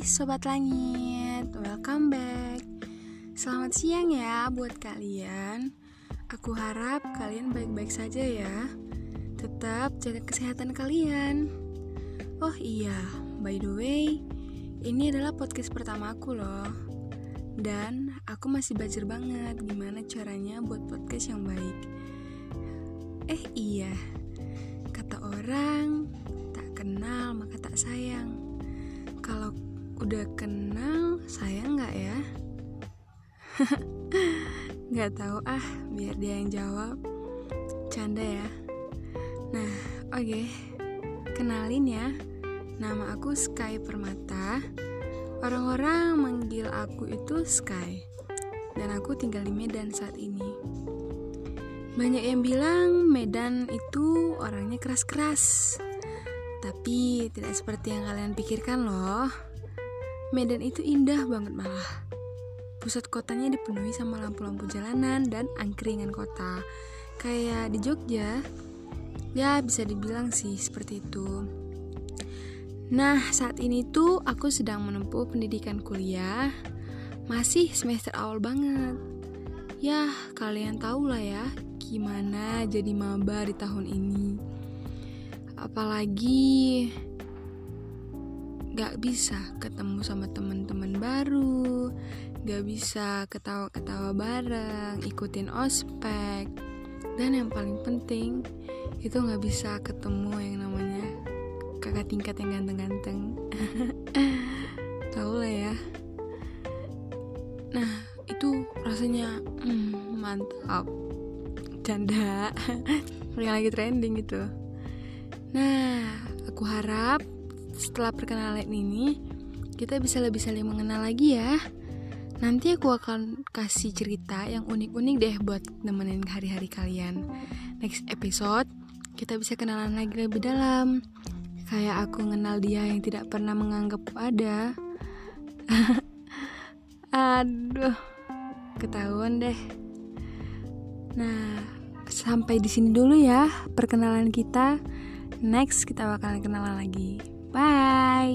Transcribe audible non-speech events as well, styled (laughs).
Sobat Langit, welcome back. Selamat siang ya buat kalian. Aku harap kalian baik-baik saja ya. Tetap jaga kesehatan kalian. Oh iya, by the way Ini adalah podcast pertama aku loh. Dan aku masih belajar banget gimana caranya buat podcast yang baik. Eh iya, kata orang udah kenal sayang nggak ya? (laughs) Nggak tahu ah biar dia yang jawab. Canda ya. Nah oke. Okay. kenalin ya. Nama aku Sky Permata. Orang-orang manggil aku itu Sky. Dan aku tinggal di Medan saat ini. Banyak yang bilang Medan itu orangnya keras-keras. Tapi tidak seperti yang kalian pikirkan loh. Medan itu indah banget malah. Pusat kotanya dipenuhi sama lampu-lampu jalanan dan angkringan kota. Kayak di Jogja. Ya, bisa dibilang sih seperti itu. Nah, saat ini tuh aku sedang menempuh pendidikan kuliah. Masih semester awal banget. Ya, kalian tahu lah ya gimana jadi maba di tahun ini apalagi gak bisa ketemu sama teman-teman baru gak bisa ketawa-ketawa bareng ikutin ospek. Dan yang paling penting itu gak bisa ketemu yang namanya kakak tingkat yang ganteng-ganteng. (laughs) Tau lah ya. Nah itu rasanya hmm, mantap. Canda. (laughs) Yang lagi trending gitu. Nah, aku harap setelah perkenalan ini kita bisa lebih saling mengenal lagi ya. Nanti aku akan kasih cerita yang unik-unik deh buat nemenin hari-hari kalian. Next episode kita bisa kenalan lagi lebih dalam. Kayak aku mengenal dia yang tidak pernah menganggapku ada. (laughs) Aduh, ketahuan deh. Nah, sampai di sini dulu ya perkenalan kita. Next kita bakalan kenalan lagi. 拜。